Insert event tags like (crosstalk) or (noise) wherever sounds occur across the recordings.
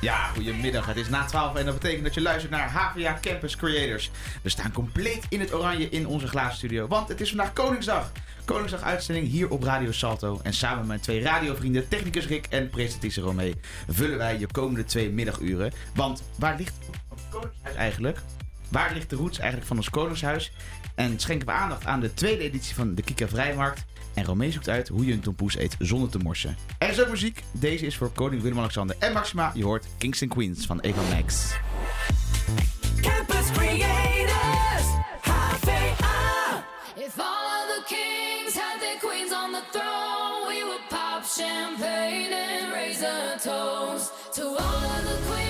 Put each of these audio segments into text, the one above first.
Ja, goedemiddag. Het is na 12 en dat betekent dat je luistert naar HVA Campus Creators. We staan compleet in het oranje in onze glazen studio, want het is vandaag Koningsdag. Koningsdag uitzending hier op Radio Salto. En samen met mijn twee radiovrienden, technicus Rick en presentatrice Romee, vullen wij je komende twee middaguren. Want waar ligt het Koningshuis eigenlijk? Waar ligt de roots eigenlijk van ons Koningshuis? En schenken we aandacht aan de tweede editie van de Kika Vrijmarkt. En Romee zoekt uit hoe je een tompoes eet zonder te morsen. Er is ook muziek. Deze is voor koning Willem-Alexander en Maxima. Je hoort Kings and Queens van Eva Max. Campus Creators, HVA. If all of the kings had their queens on the throne, we would pop champagne and raise a toast to all of the queens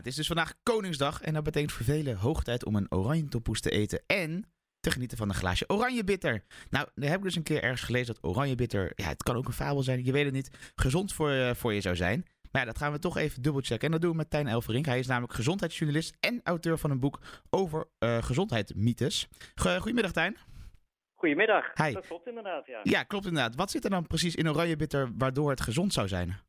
Het is dus vandaag Koningsdag en dat betekent voor velen hoog tijd om een oranje tompoes te eten en te genieten van een glaasje oranje bitter. Nou, dan heb ik dus een keer ergens gelezen dat oranje bitter, ja, het kan ook een fabel zijn, je weet het niet, gezond voor, je- voor je zou zijn. Maar ja, dat gaan we toch even dubbelchecken. En dat doen we met Tijn Elverink. Hij is namelijk gezondheidsjournalist en auteur van een boek over eh gezondheidsmythes. Go- Goedemiddag Tijn. Goedemiddag. Hi. Dat klopt inderdaad, ja. Ja, klopt inderdaad. Wat zit er dan precies in oranje bitter waardoor het gezond zou zijn?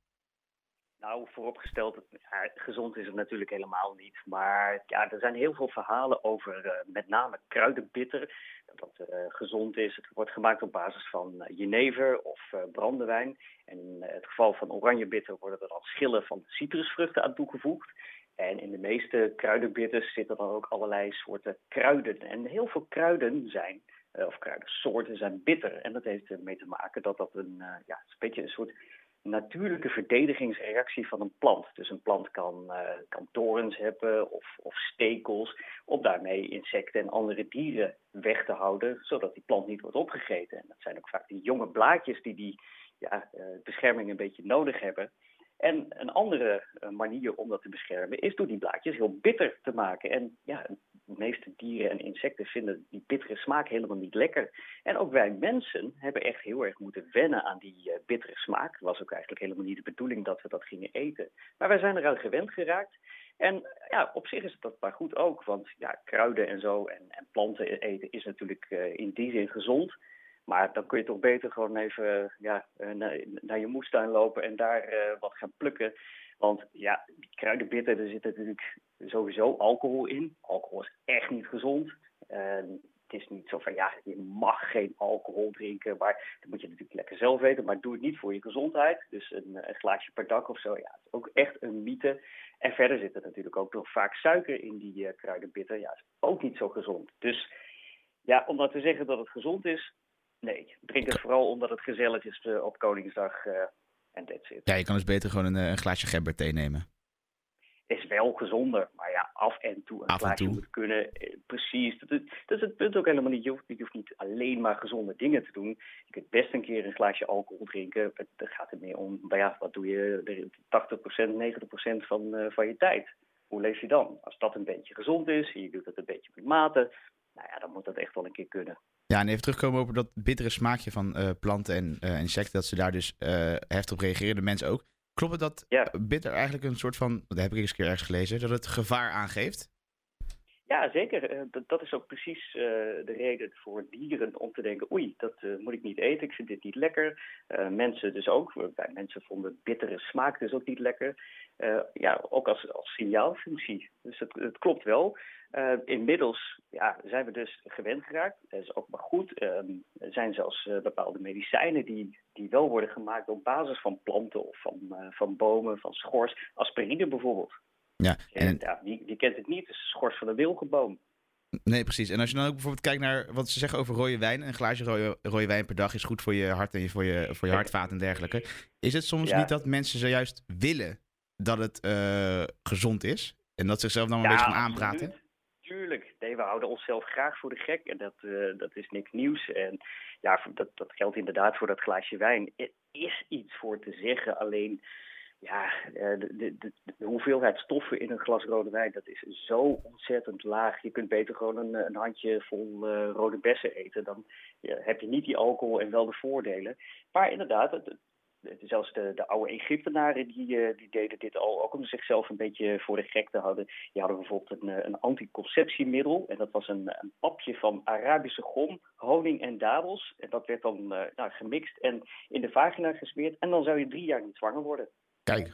Nou, vooropgesteld, ja, gezond is het natuurlijk helemaal niet. Maar ja, er zijn heel veel verhalen over eh, met name kruidenbitter. Dat dat eh, gezond is. Het wordt gemaakt op basis van eh, jenever of brandewijn. En in het geval van oranjebitter worden er dan schillen van citrusvruchten aan toegevoegd. En in de meeste kruidenbitters zitten dan ook allerlei soorten kruiden. En heel veel kruiden zijn, of kruidensoorten zijn bitter. En dat heeft ermee te maken dat dat een, ja, een beetje een soort natuurlijke verdedigingsreactie van een plant. Dus een plant kan, eh, kan torens hebben of, of stekels, om daarmee insecten en andere dieren weg te houden, zodat die plant niet wordt opgegeten. En dat zijn ook vaak die jonge blaadjes die die ja, eh, bescherming een beetje nodig hebben. En een andere eh, manier om dat te beschermen is door die blaadjes heel bitter te maken. En ja, de meeste dieren en insecten vinden die bittere smaak helemaal niet lekker. En ook wij mensen hebben echt heel erg moeten wennen aan die eh, bittere smaak. Het was ook eigenlijk helemaal niet de bedoeling dat we dat gingen eten. Maar wij zijn eraan gewend geraakt. En ja, op zich is dat maar goed ook. Want ja, kruiden en zo en, en planten eten is natuurlijk eh, in die zin gezond. Maar dan kun je toch beter gewoon even ja, eh, naar, je moestuin lopen en daar wat gaan plukken. Want ja, kruidenbitter, er zit natuurlijk sowieso alcohol in. Alcohol is echt niet gezond. En het is niet zo van, ja, je mag geen alcohol drinken. Maar dat moet je natuurlijk lekker zelf weten. Maar doe het niet voor je gezondheid. Dus een, een glaasje per dag of zo, ja, is ook echt een mythe. En verder zit er natuurlijk ook nog vaak suiker in die eh, kruidenbitter. Ja, is ook niet zo gezond. Dus ja, om dat te zeggen dat het gezond is, nee. Drink het vooral omdat het gezellig is eh, op Koningsdag eh, en that's it. Ja, je kan dus beter gewoon een, eh, een glaasje gemberthee nemen. is wel gezonder. Maar ja, af en toe een Af glaasje toe. moet kunnen. Eh, Precies. Dat is, dat is het punt ook helemaal niet. Je hoeft, je hoeft niet alleen maar gezonde dingen te doen. Je kunt best een keer een glaasje alcohol drinken. Het- gaat het meer om. Maar ja, wat doe je de 80%, 90% van, eh, van je tijd? Hoe leef je dan? Als dat een beetje gezond is, je doet het een beetje met mate. Nou ja, dan moet dat echt wel een keer kunnen. Ja, en even terugkomen over dat bittere smaakje van eh, planten en eh, insecten, dat ze daar dus eh, heftig op reageren, de mensen ook. Klopt het dat Ja. bitter eigenlijk een soort van, dat heb ik eens een keer ergens gelezen, dat het gevaar aangeeft? Ja, zeker. Eh, dat, is ook precies eh, de reden voor dieren om te denken: oei, dat eh, moet ik niet eten, ik vind dit niet lekker. Mensen dus ook. Mensen vonden bittere smaak dus ook niet lekker. Ja, ook als, als signaalfunctie. Dus het, het klopt wel. Inmiddels ja, zijn we dus gewend geraakt. Dat is ook maar goed. Ehm, er zijn zelfs bepaalde medicijnen die, die wel worden gemaakt op basis van planten of van, van bomen, van schors. Aspirine bijvoorbeeld. Ja, En, en, ja, wie, wie kent het niet? Het is schors van de wilgenboom. nee, precies. En als je dan ook bijvoorbeeld kijkt naar wat ze zeggen over rode wijn, een glaasje rode, rode wijn per dag is goed voor je hart en je- voor je, voor je hartvaat en dergelijke. Is het soms Ja. niet dat mensen zojuist willen dat het eh, gezond is? En dat zichzelf dan een beetje gaan aanpraten? absoluut. Tuurlijk. Nee, we houden onszelf graag voor de gek. En dat, eh, dat is niks nieuws. En ja, dat, dat geldt inderdaad voor dat glaasje wijn. Er is iets voor te zeggen. Alleen, ja, eh, de, hoeveelheid stoffen in een glas rode wijn, dat is zo ontzettend laag. Je kunt beter gewoon een, een handje vol eh, rode bessen eten. Dan heb je niet die alcohol en wel de voordelen. Maar inderdaad, het, zelfs de, de oude Egyptenaren die, eh, die deden dit al, ook om zichzelf een beetje voor de gek te houden. Die hadden bijvoorbeeld een, eh, een anticonceptiemiddel. En dat was een, een papje van Arabische gom, honing en dadels. En dat werd dan eh, nou, gemixt en in de vagina gesmeerd. En dan zou je drie jaar niet zwanger worden. Kijk.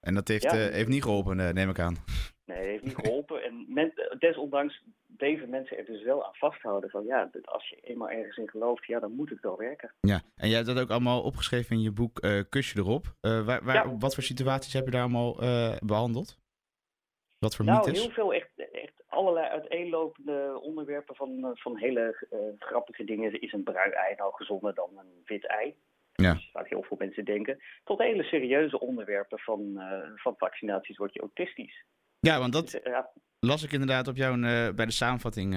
En dat heeft, Ja. eh, heeft niet geholpen, eh, neem ik aan. (laughs) Nee, dat heeft niet geholpen. En men, desondanks bleven mensen er dus wel aan vasthouden. Van ja, als je eenmaal ergens in gelooft, ja, dan moet het wel werken. Ja, en jij hebt dat ook allemaal opgeschreven in je boek eh Kusje erop. Waar, waar, Ja. Wat voor situaties heb je daar allemaal eh, behandeld? Wat voor Nou, mythes? heel veel echt, echt allerlei uiteenlopende onderwerpen van, van hele grappige dingen. Is een bruin ei nou gezonder dan een wit ei? Ja. Dus waar heel veel mensen denken. Tot hele serieuze onderwerpen van, eh, van vaccinaties word je autistisch. Ja, want dat Dus, eh, las ik inderdaad op jou eh, bij de samenvatting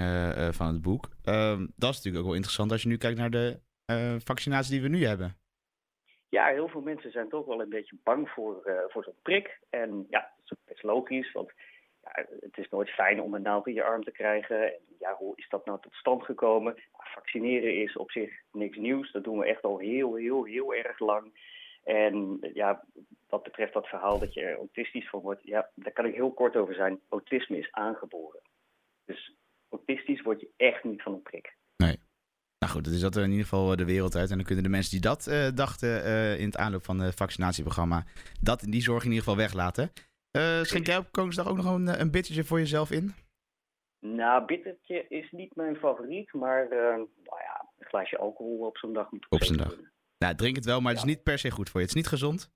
van het boek. Ehm, dat is natuurlijk ook wel interessant als je nu kijkt naar de vaccinaties die we nu hebben. ja, heel veel mensen zijn toch wel een beetje bang voor, voor zo'n prik. En ja, dat is best logisch, want het is nooit fijn om een naald in je arm te krijgen. En ja, hoe is dat nou tot stand gekomen? Vaccineren is op zich niks nieuws. Dat doen we echt al heel, heel, heel erg lang. En ja, wat betreft dat verhaal dat je autistisch van wordt, ja, daar kan ik heel kort over zijn. Autisme is aangeboren. Dus autistisch word je echt niet van een prik. Nou goed, dat is dat er in ieder geval eh, de wereld uit. En dan kunnen de mensen die dat eh, dachten eh, in het aanloop van het vaccinatieprogramma, dat, die zorg in ieder geval weglaten. Eh schenk jij op Koningsdag ook nog een, eh, een bittertje voor jezelf in? Nou, bittertje is niet mijn favoriet, maar eh, nou ja, een glaasje alcohol op zo'n dag moet Op zo'n zeker dag. kunnen. Nou, drink het wel, maar het is niet per se goed voor je. Het is niet gezond.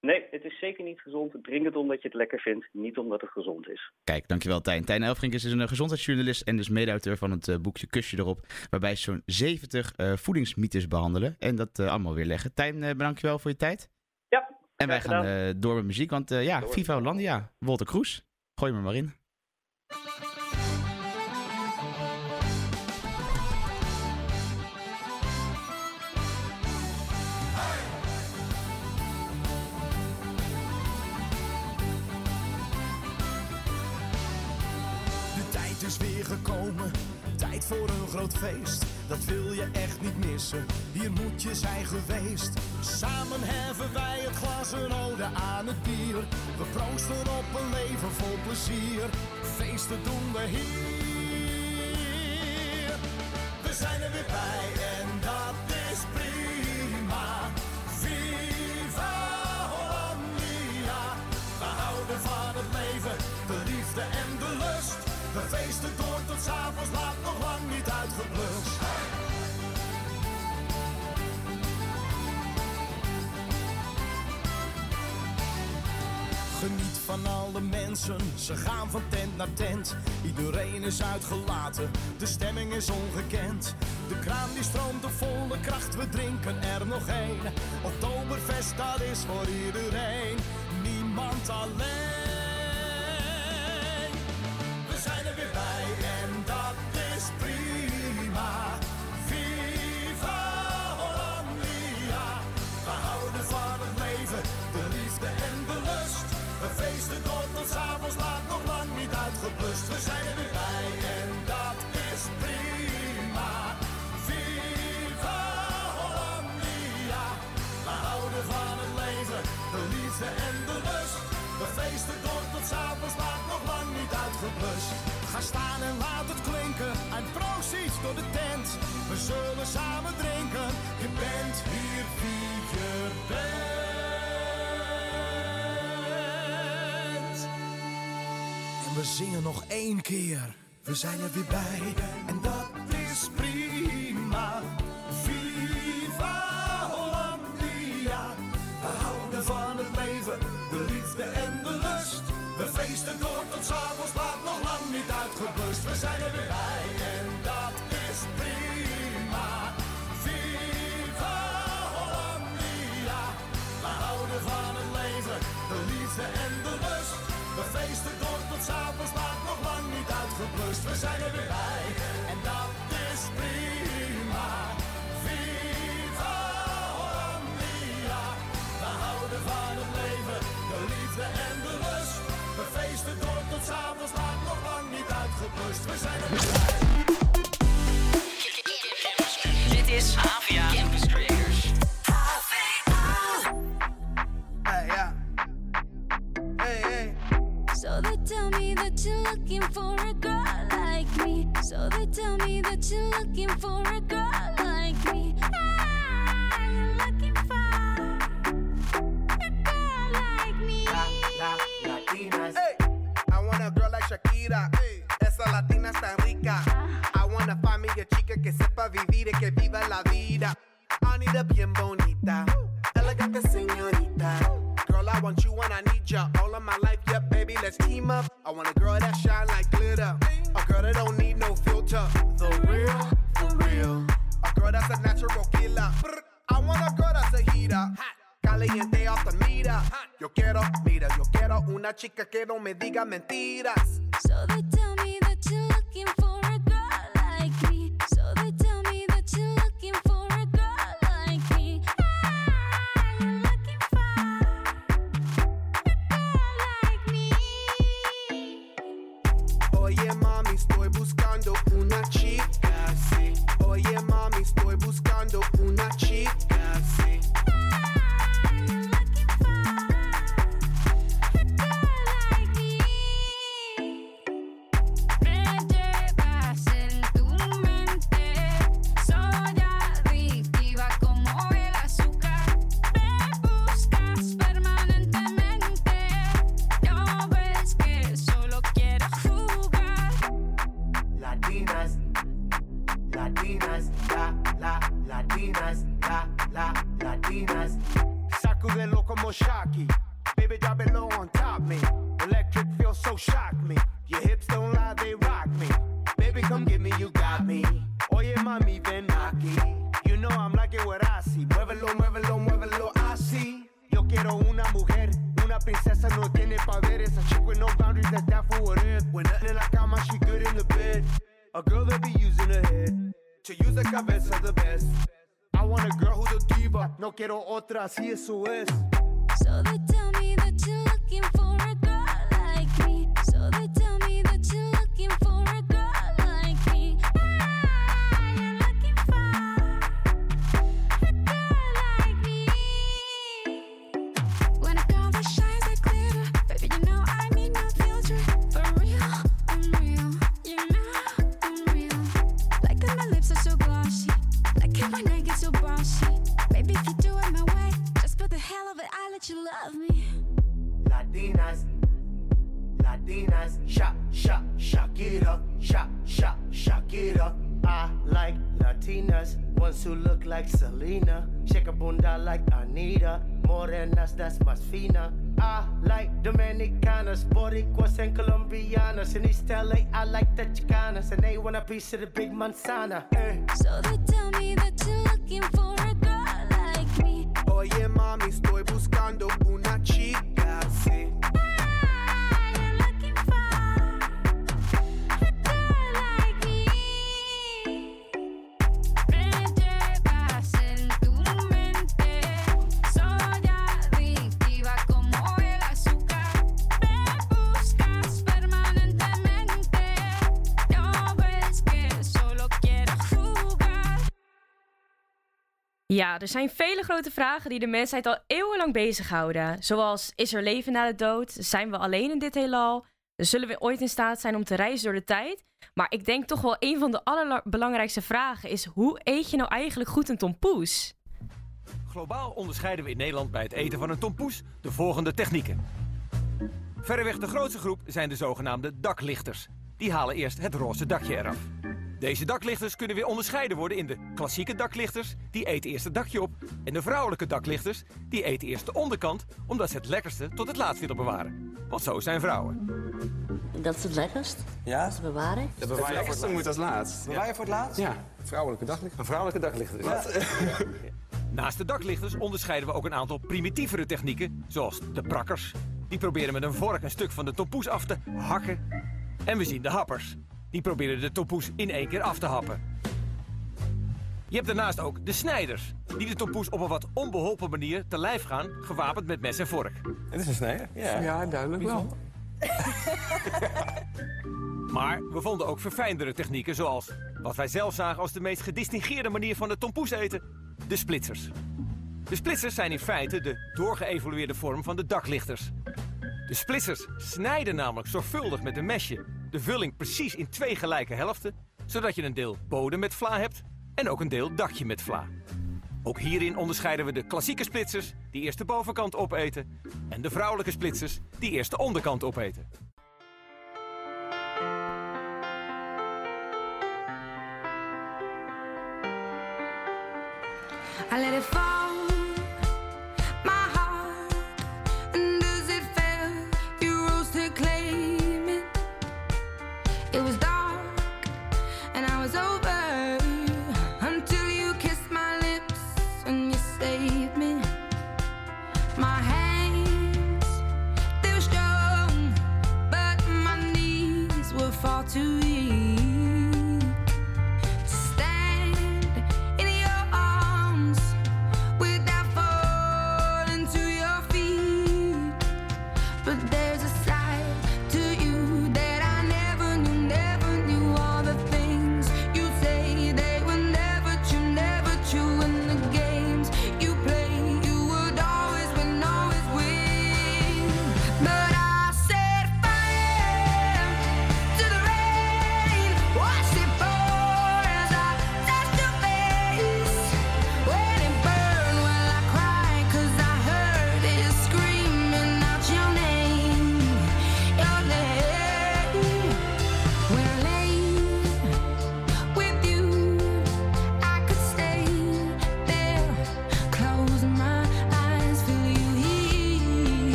Nee, het is zeker niet gezond. Drink het omdat je het lekker vindt, niet omdat het gezond is. Kijk, dankjewel Tijn. Tijn Elfrink is dus een gezondheidsjournalist en dus mede-auteur van het boekje Kusje erop. Waarbij ze zo'n 70 eh, voedingsmythes behandelen en dat allemaal weer leggen. Tijn, eh, bedankt wel voor je tijd. En wij gaan eh, door met muziek, want eh, ja, Door. Viva Hollandia, Wolter Kroes. Gooi me maar in. De tijd is weer gekomen, tijd voor een groot feest. Dat wil je echt niet missen, hier moet je zijn geweest. Samen heffen wij het glas een ode aan het bier. We proosten op een leven vol plezier. Feesten doen we hier. Ze gaan van tent naar tent. Iedereen is uitgelaten, de stemming is ongekend. De kraan die stroomt op volle kracht, we drinken er nog één. Oktoberfest, dat is voor iedereen, niemand alleen. We zingen nog één keer, we zijn er weer bij. En dat is prima. Viva Hollandia. We houden van het leven, de liefde en de lust. We feesten door tot 's avonds laat, nog lang niet uitgeblust. We zijn er weer bij en dat is prima. Viva Hollandia. We houden van het leven, de liefde en de lust. We feesten door We zijn er weer bij en dat is prima. Viva Hollandia. We houden van het leven, de liefde en de lust. We feesten door tot 's avonds laat, nog lang niet uitgeblust. We zijn er weer bij. Dit is off the mira. Yo quiero, mira, yo quiero una chica que no me diga mentiras. Así eso es. Like Anita, morenas that's más fina. I like Dominicanas, Boricuas and Colombianas. In East LA, I like the Chicanas, and they want a piece of the big manzana. Eh. So they tell me that you're looking for a girl like me. Oye mami, estoy buscando una chica, Ja, er zijn vele grote vragen die de mensheid al eeuwenlang bezighouden. Zoals, is er leven na de dood? Zijn we alleen in dit heelal? Zullen we ooit in staat zijn om te reizen door de tijd? Maar ik denk toch wel een van de allerbelangrijkste vragen is... hoe eet je nou eigenlijk goed een tompoes? Globaal onderscheiden we in Nederland bij het eten van een tompoes de volgende technieken. Verreweg de grootste groep zijn de zogenaamde daklichters. Die halen eerst het roze dakje eraf. Deze daklichters kunnen weer onderscheiden worden in de klassieke daklichters, die eten eerst het dakje op, en de vrouwelijke daklichters, die eten eerst de onderkant, omdat ze het lekkerste tot het laatst willen bewaren. Want zo zijn vrouwen. Dat is het lekkerst? Ja. Te bewaren? De belangrijkste moet als laatst. Bewaar je voor het laatst? Ja. Vrouwelijke daglichter. Een vrouwelijke daglichter. Wat? Naast de daklichters onderscheiden we ook een aantal primitievere technieken, zoals de prakkers. Die proberen met een vork een stuk van de tompoes af te hakken. En we zien de happers. Die proberen de tompoes in één keer af te happen. Je hebt daarnaast ook de snijders, die de tompoes op een wat onbeholpen manier te lijf gaan, gewapend met mes en vork. Het is een snijder. Ja, Ja, duidelijk wel. (laughs) Maar we vonden ook verfijndere technieken, zoals wat wij zelf zagen als de meest gedistingeerde manier van de tompoes eten: de splitsers. De splitsers zijn in feite de doorgeëvolueerde vorm van de daklichters. De splitsers snijden namelijk zorgvuldig met een mesje de vulling precies in twee gelijke helften, zodat je een deel bodem met vla hebt en ook een deel dakje met vla. Ook hierin onderscheiden we de klassieke splitsers, die eerst de bovenkant opeten, en de vrouwelijke splitsers, die eerst de onderkant opeten.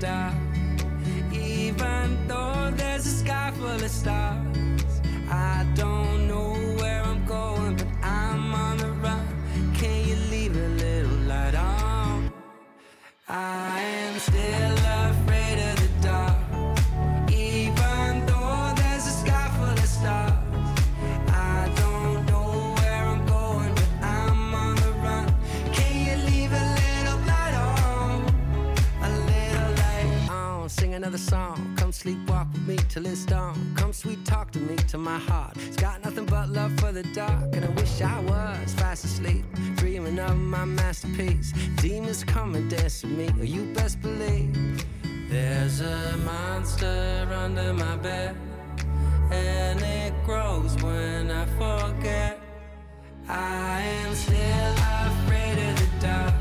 Dark. Even though there's a sky full of stars, till it's dawn. Come sweet talk to me to my heart. It's got nothing but love for the dark, and I wish I was fast asleep, dreaming of my masterpiece. Demons come and dance with me, or you best believe. There's a monster under my bed, and it grows when I forget. I am still afraid of the dark,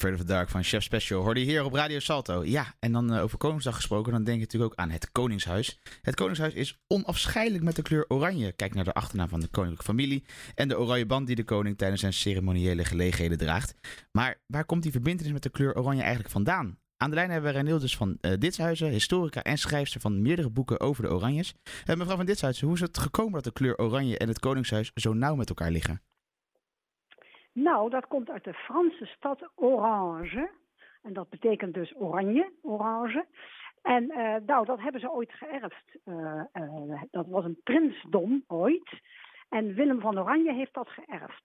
Afraid of the Dark van Chef Special hoorde je hier op Radio Salto. Ja, en dan eh, over Koningsdag gesproken, dan denk je natuurlijk ook aan het Koningshuis. Het Koningshuis is onafscheidelijk met de kleur oranje. Kijk naar de achternaam van de koninklijke familie en de oranje band die de koning tijdens zijn ceremoniële gelegenheden draagt. Maar waar komt die verbindenis met de kleur oranje eigenlijk vandaan? Aan de lijn hebben we Renildus van eh Ditshuizen, historica en schrijfster van meerdere boeken over de Oranjes. Eh, mevrouw van Ditshuizen, hoe is het gekomen dat de kleur oranje en het Koningshuis zo nauw met elkaar liggen? Nou, dat komt uit de Franse stad Orange. En dat betekent dus oranje, orange. En eh, nou, dat hebben ze ooit geërfd. Eh, eh, dat was een prinsdom ooit. En Willem van Oranje heeft dat geërfd.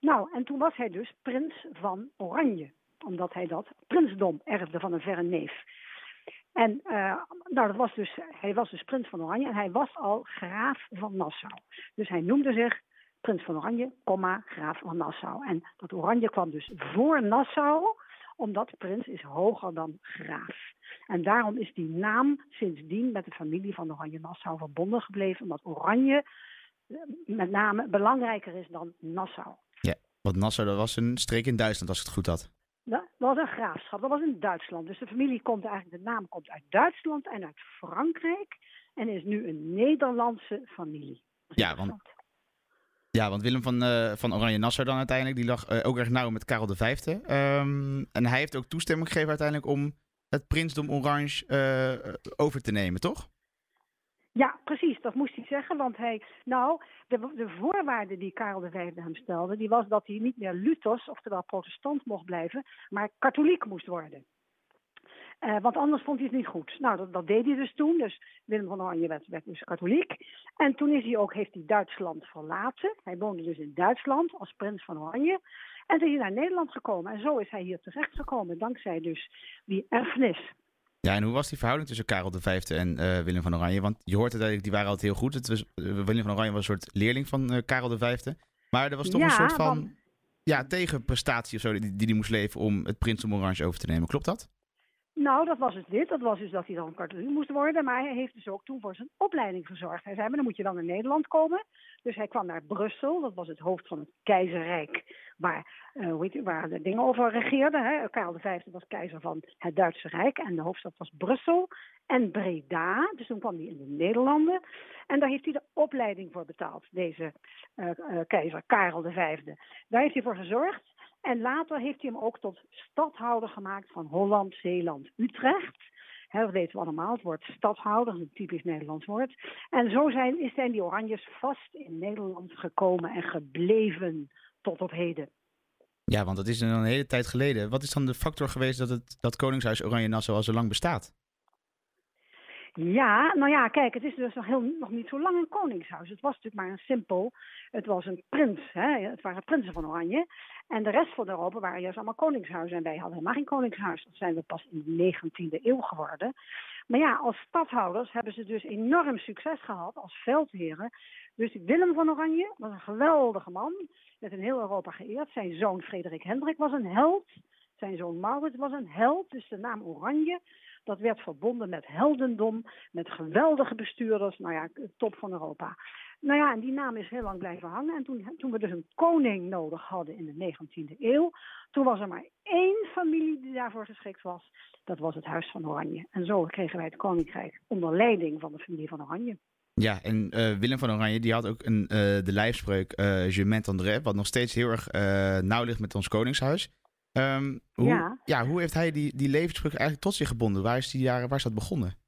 Nou, en toen was hij dus prins van Oranje. Omdat hij dat prinsdom erfde van een verre neef. En nou, dat was dus, hij was dus prins van Oranje en hij was al graaf van Nassau. Dus hij noemde zich prins van Oranje, comma, graaf van Nassau. En dat Oranje kwam dus voor Nassau, omdat prins is hoger dan graaf. En daarom is die naam sindsdien met de familie van Oranje Nassau verbonden gebleven, omdat Oranje eh, met name belangrijker is dan Nassau. Ja, want Nassau dat was een streek in Duitsland als ik het goed had. Dat was een graafschap, dat was in Duitsland. Dus de familie komt eigenlijk, de naam komt uit Duitsland en uit Frankrijk. En is nu een Nederlandse familie. Ja, want, ja, want Willem van, eh, van Oranje-Nassau dan uiteindelijk, die lag eh, ook erg nauw met Karel V. Ehm, en hij heeft ook toestemming gegeven uiteindelijk om het prinsdom Orange eh, over te nemen, toch? Ja, precies, dat moest hij zeggen. Want hij, nou, de, de voorwaarde die Karel V hem stelde, die was dat hij niet meer Luthers, oftewel protestant mocht blijven, maar katholiek moest worden. Eh, want anders vond hij het niet goed. Nou, dat, dat deed hij dus toen. Dus Willem van Oranje werd, werd dus katholiek. En toen is hij ook, heeft hij Duitsland verlaten. Hij woonde dus in Duitsland als prins van Oranje. En toen is hij naar Nederland gekomen. En zo is hij hier terechtgekomen, dankzij dus die erfenis. Ja, en hoe was die verhouding tussen Karel V en eh, Willem van Oranje? Want je hoort uiteindelijk, die waren altijd heel goed. Het was, eh, Willem van Oranje was een soort leerling van Karel V. Maar er was toch Ja, een soort van want- ja, tegenprestatie of zo die, die hij moest leven om het prinsdom Oranje over te nemen. Klopt dat? Nou, dat was dus dit. Dat was dus dat hij dan katholiek moest worden. Maar hij heeft dus ook toen voor zijn opleiding gezorgd. Hij zei, maar dan moet je dan naar Nederland komen. Dus hij kwam naar Brussel. Dat was het hoofd van het keizerrijk. Waar, eh, hoe het, waar de dingen over regeerden. Hè. Karel V was keizer van het Duitse Rijk. En de hoofdstad was Brussel. En Breda. Dus toen kwam hij in de Nederlanden. En daar heeft hij de opleiding voor betaald. Deze eh, eh, keizer Karel V. Daar heeft hij voor gezorgd. En later heeft hij hem ook tot stadhouder gemaakt van Holland, Zeeland, Utrecht. Dat weten we allemaal, het woord stadhouder, een typisch Nederlands woord. En zo zijn, zijn die Oranjes vast in Nederland gekomen en gebleven tot op heden. Ja, want dat is een hele tijd geleden. Wat is dan de factor geweest dat het dat Koningshuis Oranje-Nassau al zo lang bestaat? Ja, nou ja, kijk, het is dus nog, heel, nog niet zo lang een koningshuis. Het was natuurlijk maar een simpel, het was een prins, hè? het waren prinsen van Oranje. En de rest van Europa waren juist allemaal koningshuizen. En wij hadden helemaal geen koningshuis. Dat zijn we pas in de 19e eeuw geworden. Maar ja, als stadhouders hebben ze dus enorm succes gehad als veldheren. Dus Willem van Oranje was een geweldige man, werd in heel Europa geëerd. Zijn zoon Frederik Hendrik was een held. Zijn zoon Maurits was een held, dus de naam Oranje dat werd verbonden met heldendom, met geweldige bestuurders, nou ja, top van Europa. Nou ja, en die naam is heel lang blijven hangen. En toen, toen we dus een koning nodig hadden in de 19e eeuw, toen was er maar één familie die daarvoor geschikt was. Dat was het Huis van Oranje. En zo kregen wij het koninkrijk onder leiding van de familie van Oranje. Ja, en uh, Willem van Oranje die had ook een, uh, de lijfspreuk uh, Je wat nog steeds heel erg nauw ligt met ons koningshuis. Um, hoe, ja. ja. hoe heeft hij die, die levensbrug eigenlijk tot zich gebonden? Waar is, die jaren, waar is dat begonnen?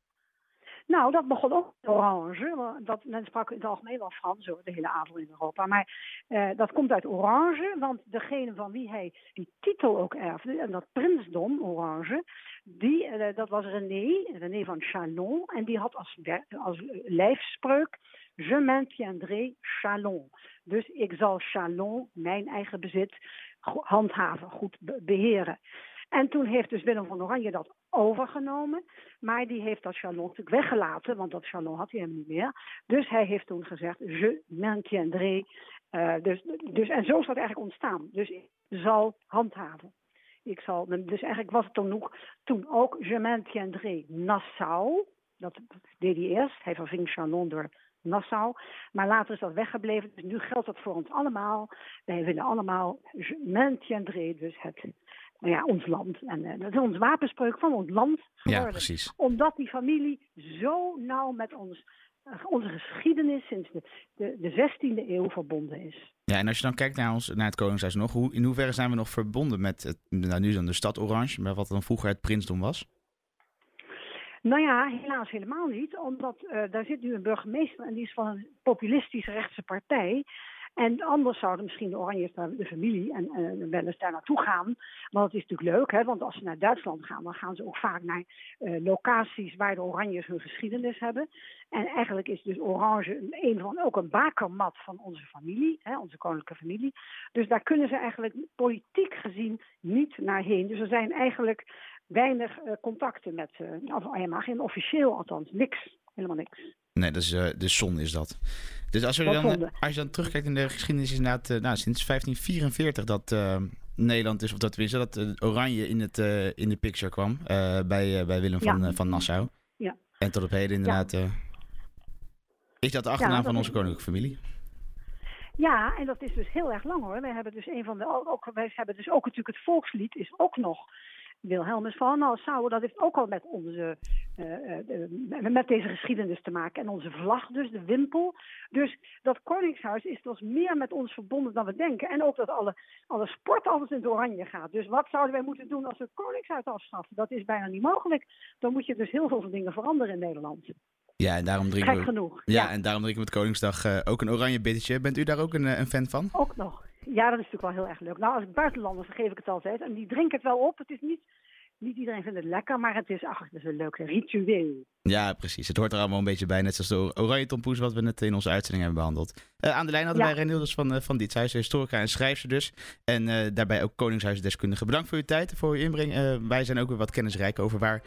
Nou, dat begon ook in Orange. Dat, men sprak in het algemeen wel Frans de hele adel in Europa. Maar uh, dat komt uit Orange, want degene van wie hij die titel ook erfde, en dat prinsdom Orange, die, uh, dat was René, René van Chalon. En die had als, als lijfspreuk Je maintiendrai Chalon. Dus ik zal Chalon, mijn eigen bezit, handhaven, goed beheren. En toen heeft dus Willem van Oranje dat overgenomen. Maar die heeft dat Chalon natuurlijk weggelaten, want dat Chalon had hij hem niet meer. Dus hij heeft toen gezegd, je maintiendrai. Uh, dus, dus, en zo is dat eigenlijk ontstaan. Dus ik zal handhaven. Ik zal, dus eigenlijk was het toen ook, toen ook je maintiendrai Nassau. Dat deed hij eerst. Hij verving Chalon door Nassau. Maar later is dat weggebleven. Dus nu geldt dat voor ons allemaal. Wij willen allemaal maintiendrai, dus het, nou ja, ons land. En uh, dat is ons wapenspreuk van ons land geworden. Ja, precies. Omdat die familie zo nauw met ons, uh, onze geschiedenis sinds de, de, de 16e eeuw verbonden is. Ja, en als je dan kijkt naar, ons, naar het Koningshuis nog, hoe, in hoeverre zijn we nog verbonden met, het, nou nu dan de stad Orange, maar wat dan vroeger het prinsdom was? Nou ja, helaas helemaal niet. Omdat uh, daar zit nu een burgemeester en die is van een populistisch rechtse partij. En anders zouden misschien de Oranjes, de familie, en uh, wel eens daar naartoe gaan. Want het is natuurlijk leuk, hè, want als ze naar Duitsland gaan, dan gaan ze ook vaak naar uh, locaties waar de Oranjes hun geschiedenis hebben. En eigenlijk is dus Orange een van, ook een bakermat van onze familie, hè, onze koninklijke familie. Dus daar kunnen ze eigenlijk politiek gezien niet naar heen. Dus er zijn eigenlijk weinig uh, contacten met, uh, of helemaal geen officieel althans, niks, helemaal niks. Nee, dat is, uh, de zon is dat. Dus als, we dan, als je dan terugkijkt in de geschiedenis, is inderdaad nou, sinds 1544 dat Nederland is, of dat we dat Oranje in, het, in de picture kwam bij, bij Willem van, ja. van Nassau. Ja. En tot op heden inderdaad ja. is dat de achternaam van onze koninklijke familie. Ja, en dat is dus heel erg lang hoor. Wij hebben dus een van de, ook, wij hebben dus ook natuurlijk het volkslied is ook nog Wilhelmus van Nassau, dat heeft ook al met onze, uh, uh, met deze geschiedenis te maken. En onze vlag dus, de wimpel. Dus dat koningshuis is dus meer met ons verbonden dan we denken. En ook dat alle, alle sport altijd in het oranje gaat. Dus wat zouden wij moeten doen als we het koningshuis afschaffen? Dat is bijna niet mogelijk. Dan moet je dus heel veel dingen veranderen in Nederland. Ja, en daarom drinken Gek we, genoeg. Ja, Ja. en daarom drinken we met Koningsdag uh, ook een oranje bittertje. Bent u daar ook een, een fan van? Ook nog. Ja, dat is natuurlijk wel heel erg leuk. Nou, als buitenlanders geef ik het altijd. En die drinken het wel op. Het is niet, niet iedereen vindt het lekker, maar het is, ach, het is een leuk ritueel. Ja, precies. Het hoort er allemaal een beetje bij. Net zoals de oranje tompoes wat we net in onze uitzending hebben behandeld. Uh, aan de lijn hadden Ja. wij Renilders van, uh, van Dietz. Hij is historica en schrijfster dus. En uh, daarbij ook Koningshuisdeskundige. Bedankt voor uw tijd en voor uw inbreng. Wij zijn ook weer wat kennisrijk over waar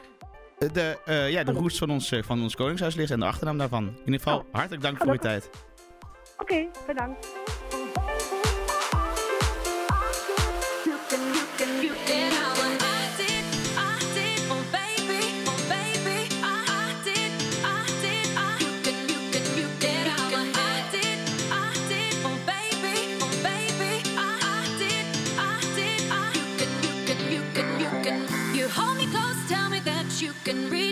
de, ja, de roots van ons, van ons Koningshuis ligt en de achternaam daarvan. In ieder geval, hartelijk dank voor uw tijd. Oké, okay, bedankt. Can read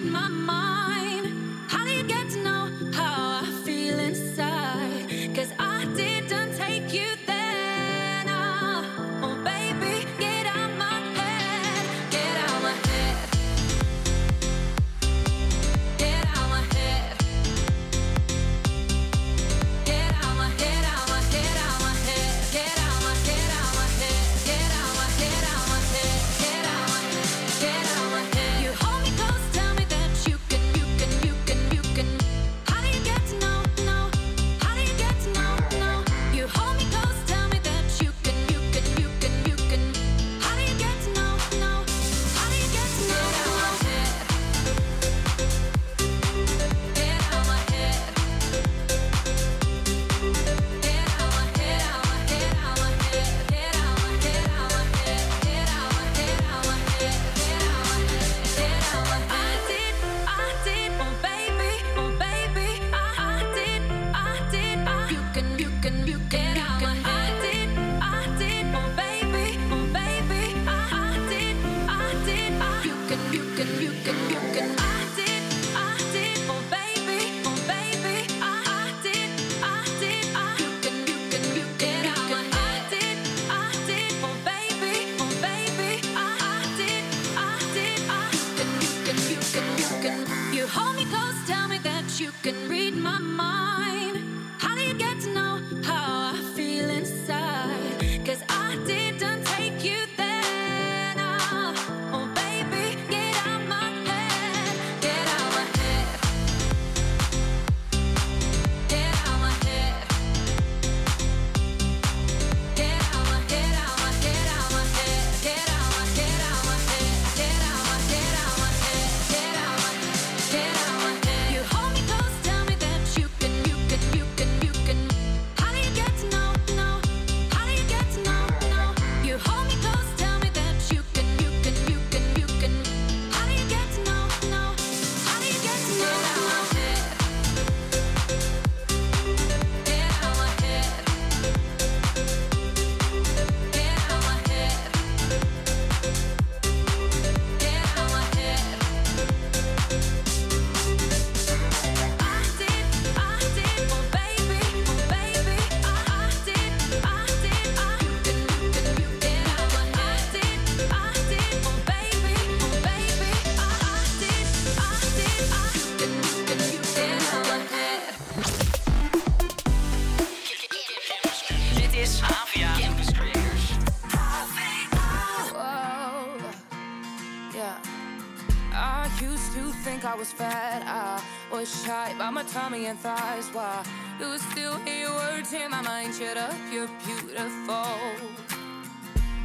my mind, shut up, you're beautiful.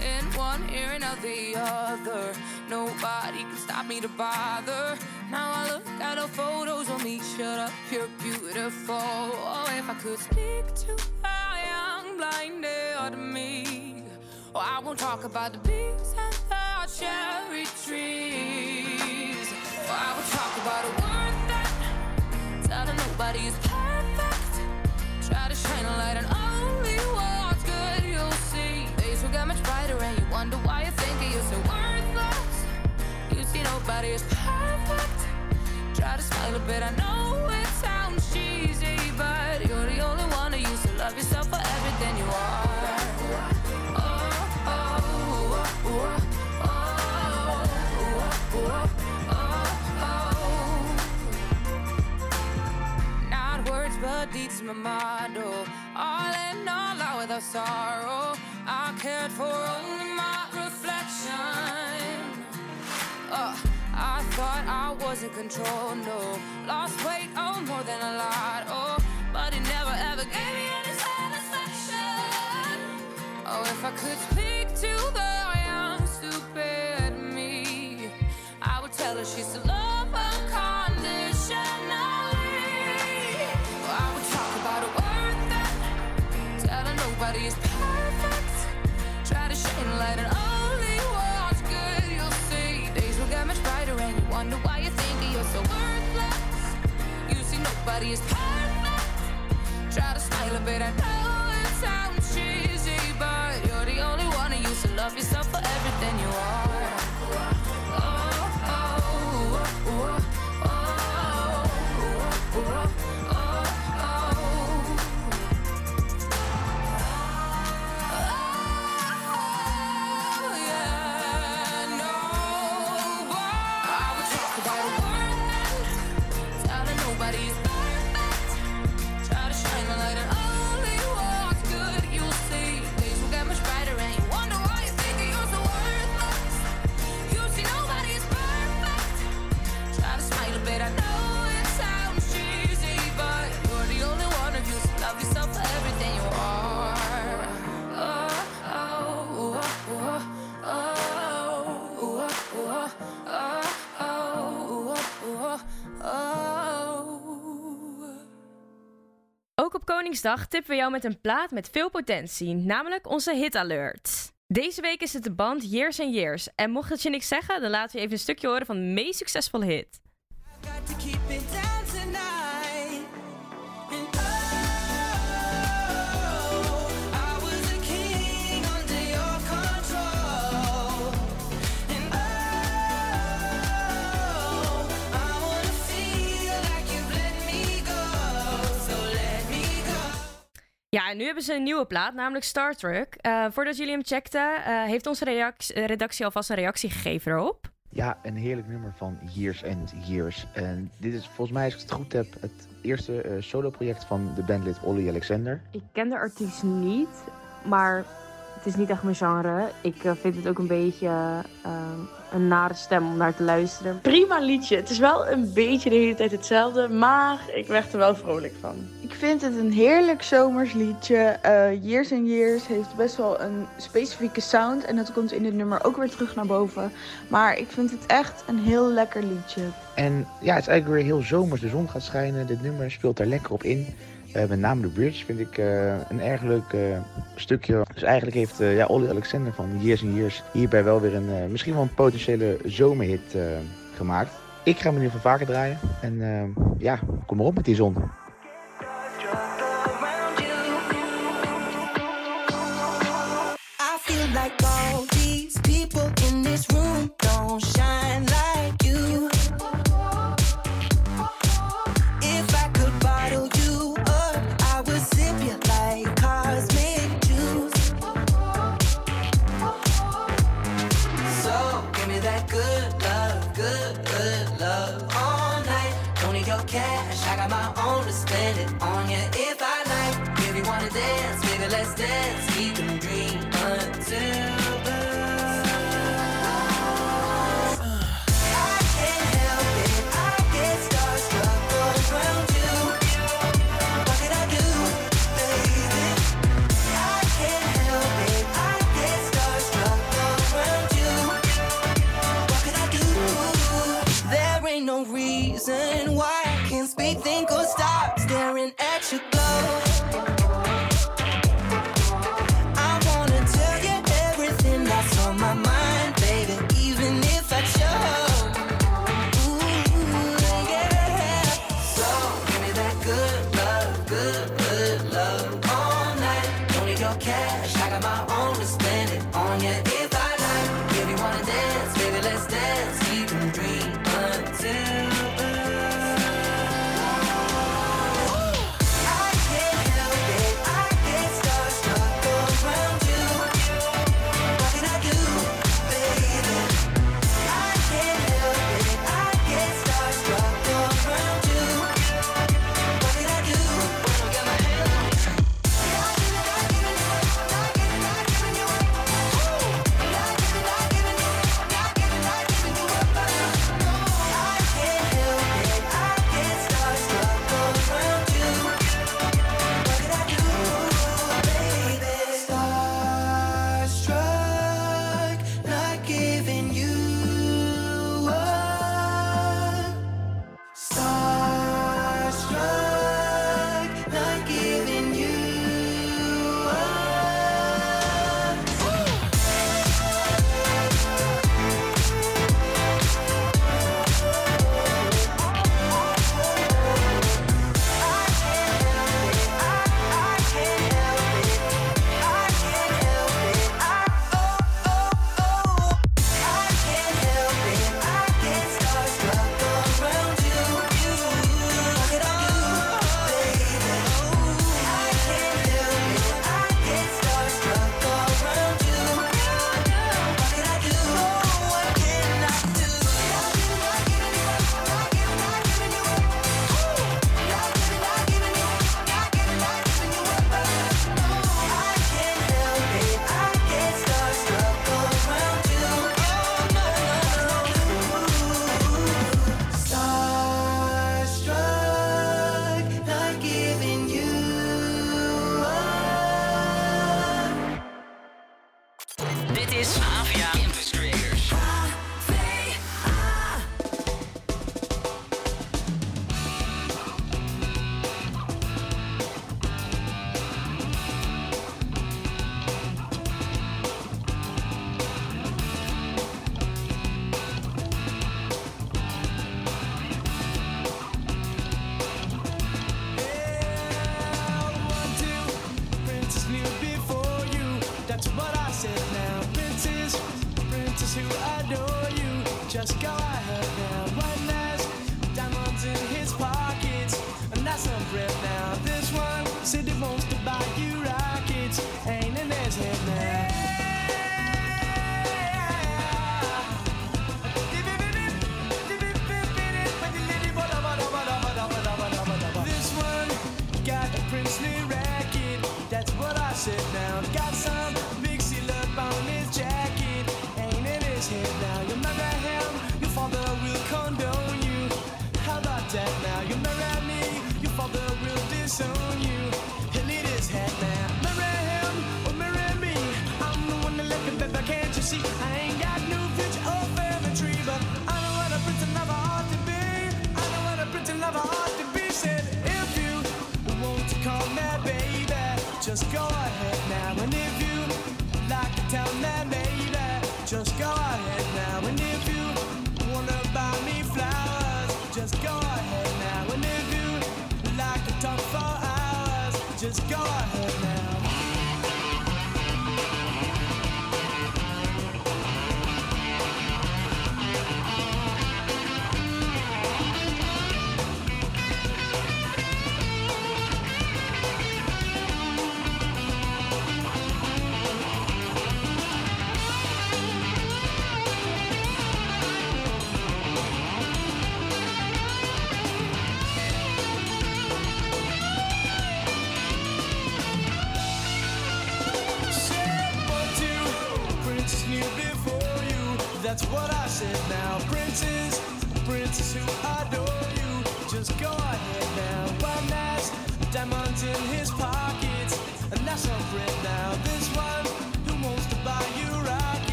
In one ear and out the other, nobody can stop me to bother. Now I look at the photos on me, shut up, you're beautiful. Oh, if I could speak to a young blinded me, oh, I won't talk about the bees and the cherry trees. Oh, I won't talk about a word that telling nobody is shine a light on only what's good you'll see. Days will get much brighter and you wonder why you think you're so worthless. You see nobody is perfect. Try to smile a bit, I know it's out. deeds my model, All in all, out without sorrow, I cared for only my reflection. Oh, I thought I was in control, no. Lost weight, oh, more than a lot, oh. But it never ever gave me any satisfaction. Oh, if I could speak to the tippen we jou met een plaat met veel potentie, namelijk onze Hit Alert. Deze week is het de band Years and Years. En mocht het je niks zeggen, dan laten we even een stukje horen van de meest succesvolle hit. Ja, en nu hebben ze een nieuwe plaat, namelijk Star Trek. Eh, voordat jullie hem checkten, eh, heeft onze redactie alvast een reactie gegeven erop. Ja, een heerlijk nummer van Years and Years. En dit is volgens mij, als ik het goed heb, het eerste uh, solo-project van de bandlid Ollie Alexander. Ik ken de artiest niet, maar het is niet echt mijn genre. Ik vind het ook een beetje een nare stem om naar te luisteren. Prima liedje. Het is wel een beetje de hele tijd hetzelfde, maar ik werd er wel vrolijk van. Ik vind het een heerlijk zomers liedje. Eh, years and Years heeft best wel een specifieke sound. En dat komt in dit nummer ook weer terug naar boven. Maar ik vind het echt een heel lekker liedje. En ja, het is eigenlijk weer heel zomers. De zon gaat schijnen. Dit nummer speelt daar lekker op in. Eh, met name de bridge vind ik eh, een erg leuk eh, stukje. Dus eigenlijk heeft ja, Olly Alexander van Years and Years hierbij wel weer een misschien wel een potentiële zomerhit gemaakt. Ik ga hem in ieder geval vaker draaien. En ja, kom maar op met die zon. Like all these people in this room don't shine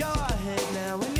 Go ahead now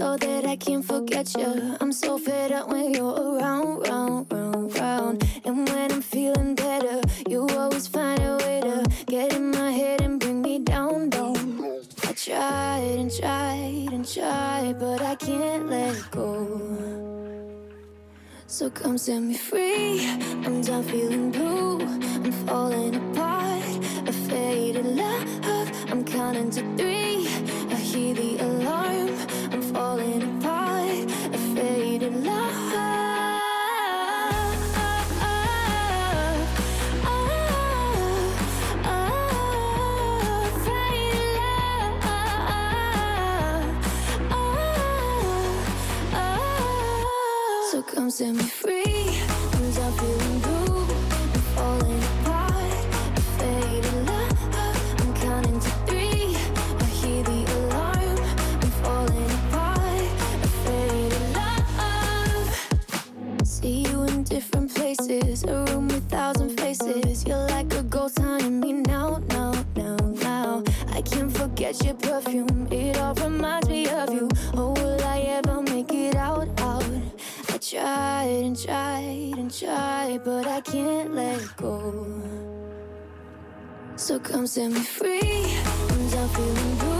so that I can forget you. I'm so fed up when you're around, round, round, round. And when I'm feeling better, you always find a way to get in my head and bring me down, down. I tried and tried and tried, but I can't let go. So come set me free. I'm done feeling blue. I'm falling apart. A faded love. I'm counting to three. I hear the alarm. in me come set me free. I'm feeling blue.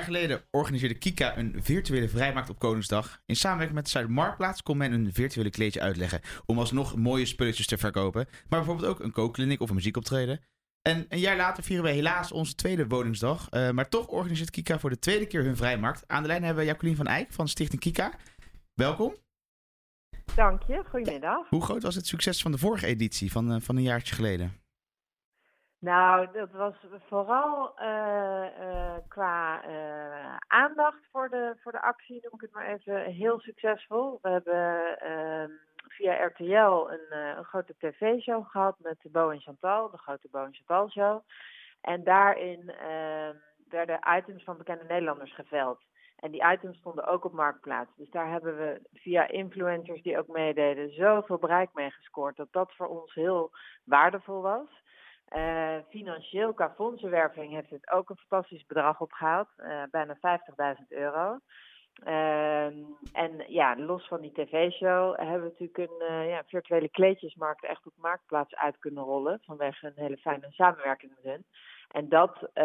Jaar geleden organiseerde Kika een virtuele vrijmarkt op Koningsdag. In samenwerking met de Zuidmarktplaats kon men een virtuele kleedje uitleggen om alsnog mooie spulletjes te verkopen. Maar bijvoorbeeld ook een kookkliniek of een muziekoptreden. En een jaar later vieren we helaas onze tweede woningsdag. Eh, maar toch organiseert Kika voor de tweede keer hun vrijmarkt. Aan de lijn hebben we Jacqueline van Eyck van Stichting Kika. Welkom. Dank je, goedemiddag. Hoe groot was het succes van de vorige editie van, eh, van een jaartje geleden? Nou, dat was vooral eh, eh, qua eh, aandacht voor de, voor de actie, noem ik het maar even, heel succesvol. We hebben ehm, via RTL een, een grote tv-show gehad met Bo en Chantal, de grote Bo en Chantal show. En daarin ehm, werden items van bekende Nederlanders geveld. En die items stonden ook op Marktplaats. Dus daar hebben we via influencers die ook meededen zoveel bereik mee gescoord. Dat dat voor ons heel waardevol was. Eh, financieel qua fondsenwerving heeft het ook een fantastisch bedrag opgehaald. eh, bijna 50.000 euro. Ehm, en ja, los van die tv-show hebben we natuurlijk een eh, ja, virtuele kleedjesmarkt echt op Marktplaats uit kunnen rollen. Vanwege een hele fijne samenwerking met hun. En dat, eh,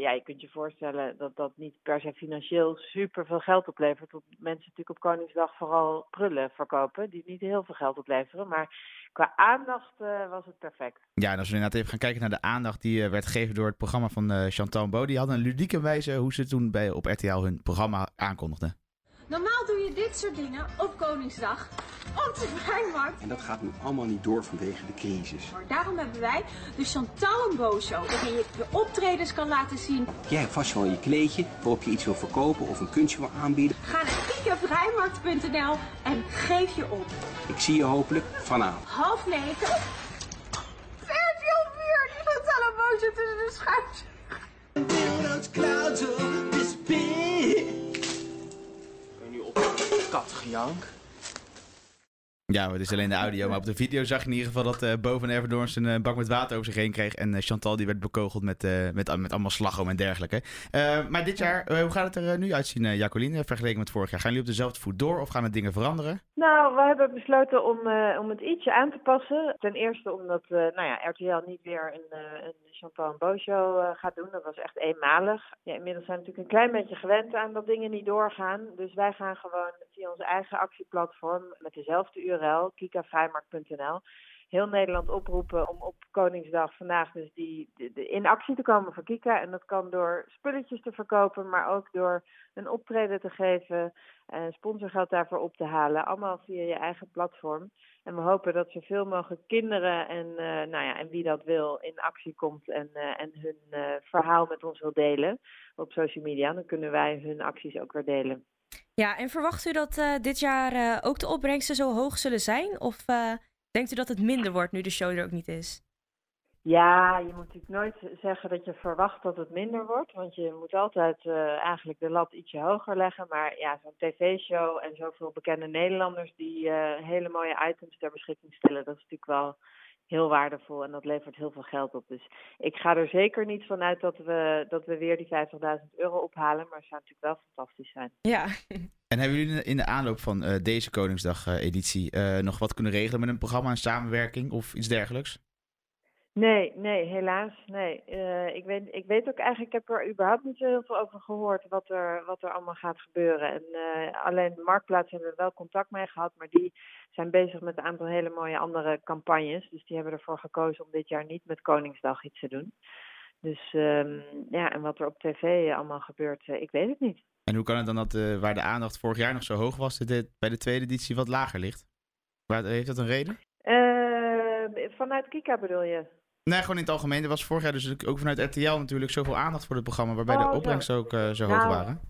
ja, je kunt je voorstellen dat dat niet per se financieel super veel geld oplevert. Want mensen natuurlijk op Koningsdag vooral prullen verkopen, die niet heel veel geld opleveren. Maar qua aandacht eh, was het perfect. Ja, en als we inderdaad even gaan kijken naar de aandacht die eh, werd gegeven door het programma van Chantal Bo. Die hadden een ludieke wijze hoe ze toen bij, op RTL hun programma aankondigden. Normaal doe je dit soort dingen op Koningsdag, op de vrijmarkt. (laughs) En dat gaat nu allemaal niet door vanwege de crisis. Maar daarom hebben wij de Chantal en Bo Show, waarin je je optredens kan laten zien. Jij hebt vast wel je kleedje waarop je iets wil verkopen of een kunstje wil aanbieden. Ga naar kiekevrijmarkt.nl en geef je op. Ik zie je hopelijk vanavond. Half negen. Sergio Vuur, die Chantal en Bo zit tussen de schuif. Nu katgejank. Ja, het is alleen de audio. Maar op de video zag je in ieder geval dat eh Bo van een bak met water over zich heen kreeg. En eh, Chantal die werd bekogeld met, eh, met, met allemaal slagroom en dergelijke. Eh, maar dit jaar, hoe gaat het er nu uitzien, Jacqueline, vergeleken met vorig jaar? Gaan jullie op dezelfde voet door of gaan er dingen veranderen? Nou, we hebben besloten om, eh, om het ietsje aan te passen. Ten eerste omdat eh, nou ja, RTL niet weer een, eh, een Chantal en Bo show eh, gaat doen. Dat was echt eenmalig. Ja, inmiddels zijn we natuurlijk een klein beetje gewend aan dat dingen niet doorgaan. Dus wij gaan gewoon via onze eigen actieplatform met dezelfde URL, kikavrijmarkt.nl, heel Nederland oproepen om op Koningsdag vandaag dus die, de- in actie te komen voor Kika. En dat kan door spulletjes te verkopen, maar ook door een optreden te geven en sponsorgeld daarvoor op te halen. Allemaal via je eigen platform. En we hopen dat zoveel mogelijk kinderen en, eh, nou ja, en wie dat wil in actie komt en, eh, en hun eh, verhaal met ons wil delen op social media. Dan kunnen wij hun acties ook weer delen. Ja, en verwacht u dat dit jaar ook de opbrengsten zo hoog zullen zijn? Of denkt u dat het minder wordt nu de show er ook niet is? Ja, je moet natuurlijk nooit zeggen dat je verwacht dat het minder wordt. Want je moet altijd eh, eigenlijk de lat ietsje hoger leggen. Maar ja, zo'n tv-show en zoveel bekende Nederlanders die eh, hele mooie items ter beschikking stellen, dat is natuurlijk wel heel waardevol en dat levert heel veel geld op. Dus ik ga er zeker niet van uit dat we, dat we weer die 50.000 euro ophalen. Maar het zou natuurlijk wel fantastisch zijn. Ja. En hebben jullie in de- aanloop van eh, deze Koningsdag-editie eh, nog wat kunnen regelen met een programma, een samenwerking of iets dergelijks? Nee, nee, helaas. Nee. Eh, ik, weet, ik weet ook eigenlijk, ik heb er überhaupt niet zo heel veel over gehoord wat er, wat er allemaal gaat gebeuren. En eh, alleen de Marktplaats hebben we wel contact mee gehad, maar die zijn bezig met een aantal hele mooie andere campagnes. Dus die hebben ervoor gekozen om dit jaar niet met Koningsdag iets te doen. Dus ehm, ja, en wat er op tv allemaal gebeurt, eh, ik weet het niet. En hoe kan het dan dat eh, waar de aandacht vorig jaar nog zo hoog was, dit bij de tweede editie wat lager ligt? Waar, heeft dat een reden? Eh, vanuit Kika bedoel je? Nee, gewoon in het algemeen. Er was vorig jaar dus ook vanuit RTL natuurlijk zoveel aandacht voor het programma, waarbij Oh, de zo. opbrengsten ook eh, zo hoog Nou, waren.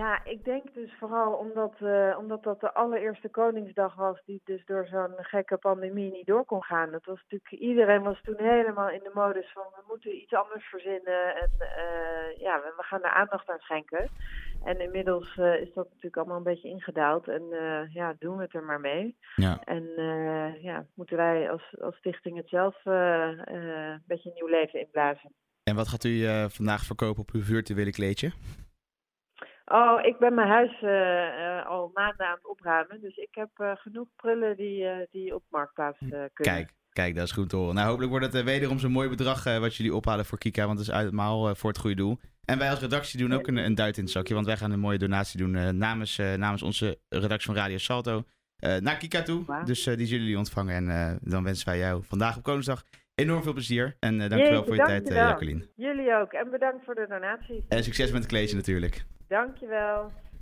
Ja, ik denk dus vooral omdat, eh, omdat dat de allereerste Koningsdag was die dus door zo'n gekke pandemie niet door kon gaan. Dat was natuurlijk, iedereen was toen helemaal in de modus van we moeten iets anders verzinnen en eh, ja, we, gaan er aandacht aan schenken. En inmiddels eh, is dat natuurlijk allemaal een beetje ingedaald en ja, doen we het er maar mee. Ja. En ja, moeten wij als, als stichting het zelf een beetje nieuw leven inblazen. En wat gaat u vandaag verkopen op uw virtuele kleedje? Oh, ik ben mijn huis eh, eh, al maanden aan het opruimen. Dus ik heb eh, genoeg prullen die, eh, die op Marktplaats eh, kunnen. Kijk, kijk, dat is goed te horen. Nou, hopelijk wordt het wederom zo'n mooi bedrag wat jullie ophalen voor Kika, want het is uitmaal eh, voor het goede doel. En wij als redactie doen ook een, een duit in het zakje, want wij gaan een mooie donatie doen namens, namens onze redactie van Radio Salto naar Kika toe. Dus die zullen jullie ontvangen en dan wensen wij jou vandaag op Koningsdag enorm veel plezier. En eh, dankjewel Jeetje, voor je tijd, eh. Jacqueline. Jullie ook. En bedankt voor de donatie. En succes met het kleedje natuurlijk. Dankjewel.